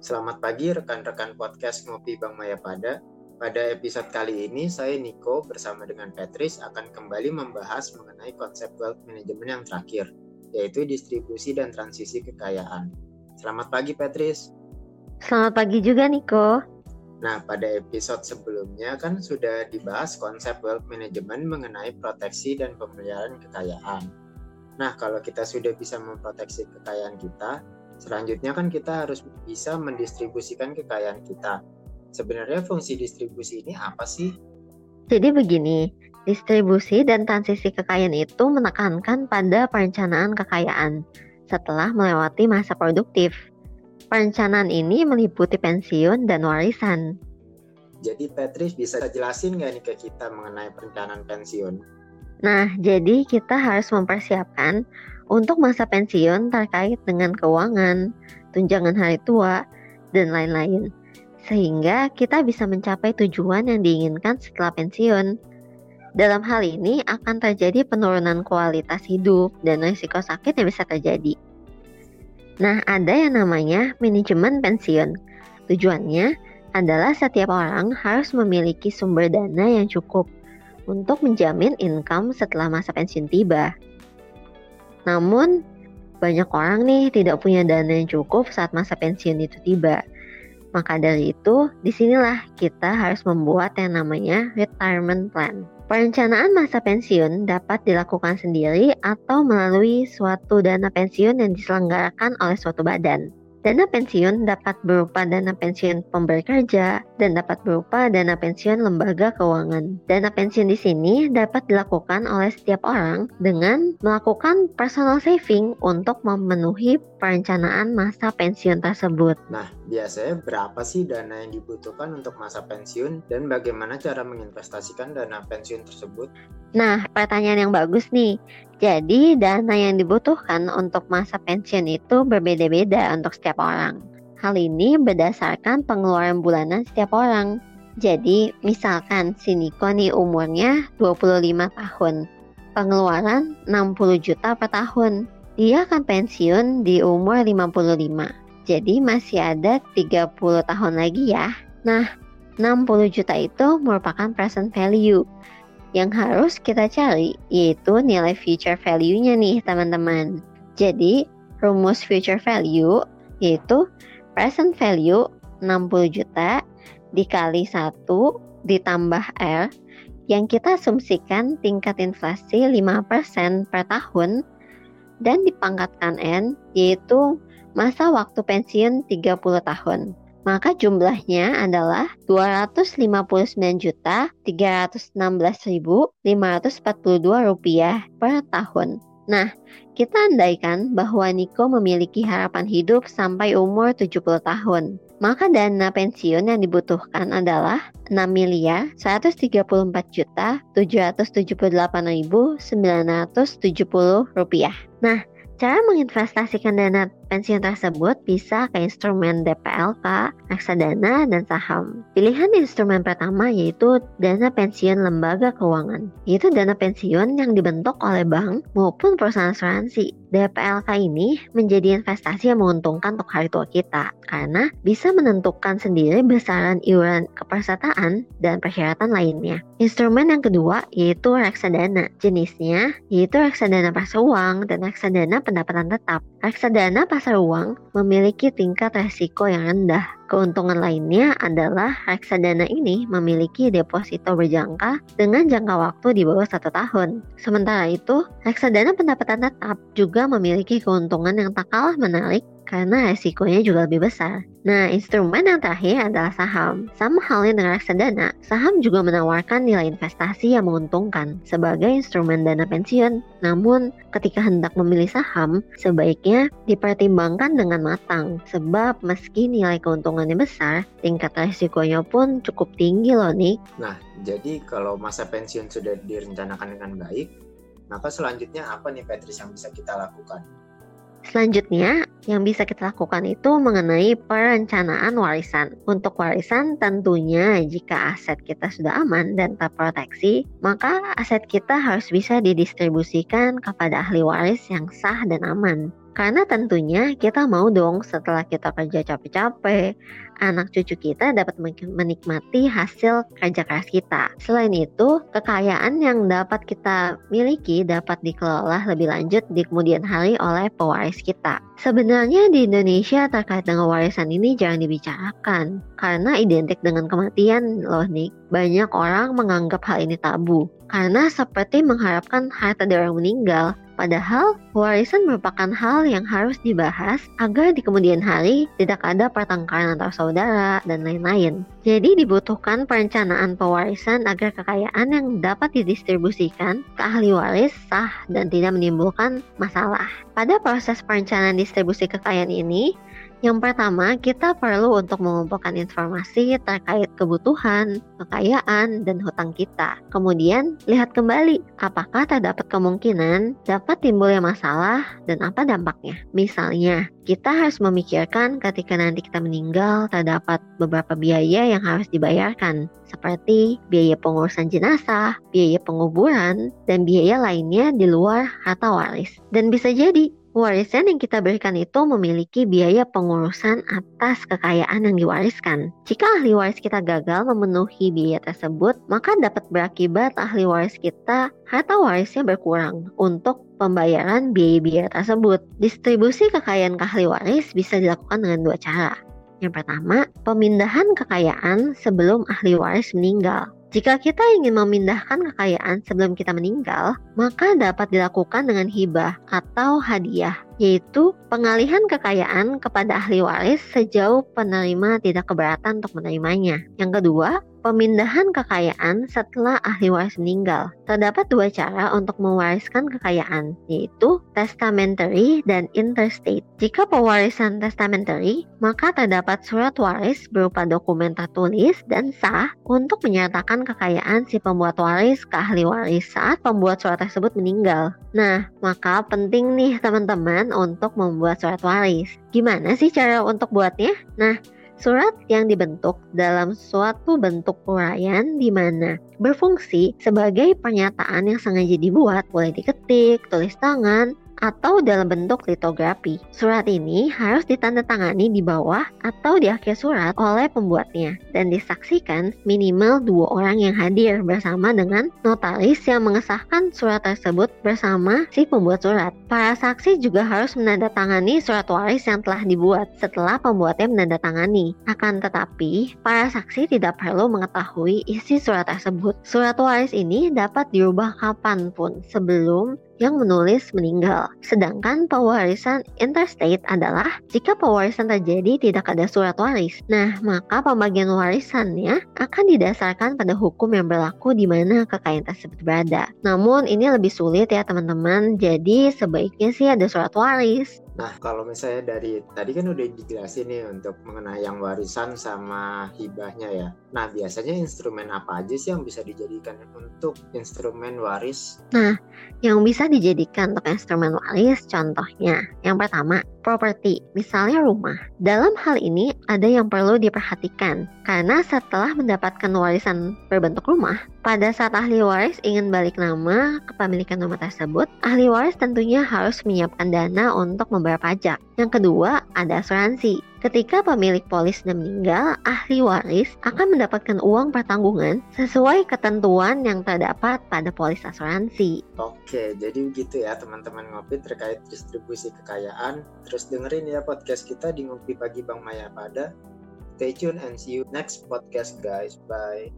Selamat pagi rekan-rekan podcast Ngopi Bang Mayapada. Pada episode kali ini, saya Niko bersama dengan Petris akan kembali membahas mengenai konsep wealth management yang terakhir, yaitu distribusi dan transisi kekayaan. Selamat pagi, Petris. Selamat pagi juga, Niko. Nah, pada episode sebelumnya kan sudah dibahas konsep wealth management mengenai proteksi dan pemeliharaan kekayaan. Nah, kalau kita sudah bisa memproteksi kekayaan kita, Selanjutnya kan kita harus bisa mendistribusikan kekayaan kita. Sebenarnya fungsi distribusi ini apa sih? Jadi begini, distribusi dan transisi kekayaan itu menekankan pada perencanaan kekayaan setelah melewati masa produktif. Perencanaan ini meliputi pensiun dan warisan. Jadi Patrice bisa jelasin nggak nih ke kita mengenai perencanaan pensiun? Nah, jadi kita harus mempersiapkan untuk masa pensiun terkait dengan keuangan, tunjangan hari tua, dan lain-lain, sehingga kita bisa mencapai tujuan yang diinginkan setelah pensiun. Dalam hal ini akan terjadi penurunan kualitas hidup dan risiko sakit yang bisa terjadi. Nah, ada yang namanya manajemen pensiun. Tujuannya adalah setiap orang harus memiliki sumber dana yang cukup untuk menjamin income setelah masa pensiun tiba. Namun, banyak orang nih tidak punya dana yang cukup saat masa pensiun itu tiba. Maka dari itu, di sinilah kita harus membuat yang namanya retirement plan. Perencanaan masa pensiun dapat dilakukan sendiri atau melalui suatu dana pensiun yang diselenggarakan oleh suatu badan. Dana pensiun dapat berupa dana pensiun pemberi kerja dan dapat berupa dana pensiun lembaga keuangan. Dana pensiun di sini dapat dilakukan oleh setiap orang dengan melakukan personal saving untuk memenuhi perencanaan masa pensiun tersebut. Nah, biasanya berapa sih dana yang dibutuhkan untuk masa pensiun dan bagaimana cara menginvestasikan dana pensiun tersebut? Nah, pertanyaan yang bagus nih. Jadi, dana yang dibutuhkan untuk masa pensiun itu berbeda-beda untuk setiap orang. Hal ini berdasarkan pengeluaran bulanan setiap orang. Jadi, misalkan si Niko nih umurnya 25 tahun. Pengeluaran 60 juta per tahun. Dia akan pensiun di umur 55. Jadi masih ada 30 tahun lagi ya. Nah, 60 juta itu merupakan present value yang harus kita cari yaitu nilai future value-nya nih teman-teman. Jadi rumus future value yaitu present value 60 juta dikali 1 ditambah R yang kita asumsikan tingkat inflasi 5% per tahun dan dipangkatkan N yaitu masa waktu pensiun 30 tahun maka jumlahnya adalah 259.316.542 rupiah per tahun. Nah, kita andaikan bahwa Niko memiliki harapan hidup sampai umur 70 tahun. Maka dana pensiun yang dibutuhkan adalah 6 miliar 134 juta 778.970 rupiah. Nah, Cara menginvestasikan dana pensiun tersebut bisa ke instrumen DPLK, reksadana, dan saham. Pilihan instrumen pertama yaitu dana pensiun lembaga keuangan, yaitu dana pensiun yang dibentuk oleh bank maupun perusahaan asuransi. DPLK ini menjadi investasi yang menguntungkan untuk hari tua kita karena bisa menentukan sendiri besaran iuran kepesertaan dan persyaratan lainnya. Instrumen yang kedua yaitu reksadana. Jenisnya yaitu reksadana pasar uang dan reksadana pendapatan tetap. Reksadana pasar uang memiliki tingkat resiko yang rendah. Keuntungan lainnya adalah reksadana ini memiliki deposito berjangka dengan jangka waktu di bawah satu tahun. Sementara itu, reksadana pendapatan tetap juga memiliki keuntungan yang tak kalah menarik karena resikonya juga lebih besar. Nah, instrumen yang terakhir adalah saham. Sama halnya dengan reksadana, saham juga menawarkan nilai investasi yang menguntungkan sebagai instrumen dana pensiun. Namun, ketika hendak memilih saham, sebaiknya dipertimbangkan dengan matang sebab meski nilai keuntungannya besar, tingkat resikonya pun cukup tinggi loh, Nick. Nah, jadi kalau masa pensiun sudah direncanakan dengan baik, maka selanjutnya apa nih Patrice yang bisa kita lakukan? Selanjutnya, yang bisa kita lakukan itu mengenai perencanaan warisan. Untuk warisan, tentunya jika aset kita sudah aman dan terproteksi, maka aset kita harus bisa didistribusikan kepada ahli waris yang sah dan aman. Karena tentunya kita mau dong setelah kita kerja capek-capek, anak cucu kita dapat menikmati hasil kerja keras kita. Selain itu, kekayaan yang dapat kita miliki dapat dikelola lebih lanjut di kemudian hari oleh pewaris kita. Sebenarnya di Indonesia terkait dengan warisan ini jarang dibicarakan karena identik dengan kematian loh nih. Banyak orang menganggap hal ini tabu karena seperti mengharapkan harta dari orang meninggal Padahal, warisan merupakan hal yang harus dibahas agar di kemudian hari tidak ada pertengkaran antar saudara dan lain-lain. Jadi dibutuhkan perencanaan pewarisan agar kekayaan yang dapat didistribusikan ke ahli waris sah dan tidak menimbulkan masalah. Pada proses perencanaan distribusi kekayaan ini, yang pertama, kita perlu untuk mengumpulkan informasi terkait kebutuhan, kekayaan, dan hutang kita. Kemudian, lihat kembali apakah terdapat kemungkinan dapat timbulnya masalah dan apa dampaknya. Misalnya, kita harus memikirkan ketika nanti kita meninggal terdapat beberapa biaya yang harus dibayarkan, seperti biaya pengurusan jenazah, biaya penguburan, dan biaya lainnya di luar harta waris. Dan bisa jadi Warisan yang kita berikan itu memiliki biaya pengurusan atas kekayaan yang diwariskan. Jika ahli waris kita gagal memenuhi biaya tersebut, maka dapat berakibat ahli waris kita harta warisnya berkurang untuk pembayaran biaya-biaya tersebut. Distribusi kekayaan ke ahli waris bisa dilakukan dengan dua cara. Yang pertama, pemindahan kekayaan sebelum ahli waris meninggal. Jika kita ingin memindahkan kekayaan sebelum kita meninggal, maka dapat dilakukan dengan hibah atau hadiah, yaitu pengalihan kekayaan kepada ahli waris sejauh penerima tidak keberatan untuk menerimanya. Yang kedua, Pemindahan kekayaan setelah ahli waris meninggal. Terdapat dua cara untuk mewariskan kekayaan, yaitu testamentary dan interstate. Jika pewarisan testamentary, maka terdapat surat waris berupa dokumen tertulis dan sah untuk menyatakan kekayaan si pembuat waris ke ahli waris saat pembuat surat tersebut meninggal. Nah, maka penting nih teman-teman untuk membuat surat waris. Gimana sih cara untuk buatnya? Nah, Surat yang dibentuk dalam suatu bentuk uraian di mana berfungsi sebagai pernyataan yang sengaja dibuat, boleh diketik, tulis tangan, atau dalam bentuk litografi. Surat ini harus ditandatangani di bawah atau di akhir surat oleh pembuatnya dan disaksikan minimal dua orang yang hadir bersama dengan notaris yang mengesahkan surat tersebut bersama si pembuat surat. Para saksi juga harus menandatangani surat waris yang telah dibuat setelah pembuatnya menandatangani. Akan tetapi, para saksi tidak perlu mengetahui isi surat tersebut. Surat waris ini dapat dirubah kapan pun sebelum yang menulis meninggal. Sedangkan pewarisan interstate adalah jika pewarisan terjadi tidak ada surat waris. Nah, maka pembagian warisannya akan didasarkan pada hukum yang berlaku di mana kekayaan tersebut berada. Namun ini lebih sulit ya teman-teman. Jadi sebaiknya sih ada surat waris. Nah, kalau misalnya dari tadi kan udah dijelasin nih untuk mengenai yang warisan sama hibahnya ya. Nah, biasanya instrumen apa aja sih yang bisa dijadikan untuk instrumen waris? Nah, yang bisa dijadikan untuk instrumen waris contohnya. Yang pertama, properti, misalnya rumah. Dalam hal ini ada yang perlu diperhatikan karena setelah mendapatkan warisan berbentuk rumah, pada saat ahli waris ingin balik nama kepemilikan rumah tersebut, ahli waris tentunya harus menyiapkan dana untuk membayar pajak. Yang kedua, ada asuransi. Ketika pemilik polis sudah meninggal, ahli waris akan mendapatkan uang pertanggungan sesuai ketentuan yang terdapat pada polis asuransi. Oke, jadi begitu ya teman-teman ngopi terkait distribusi kekayaan. Terus dengerin ya podcast kita di Ngopi Pagi Bang Maya Pada. Stay tune and see you next podcast guys. Bye.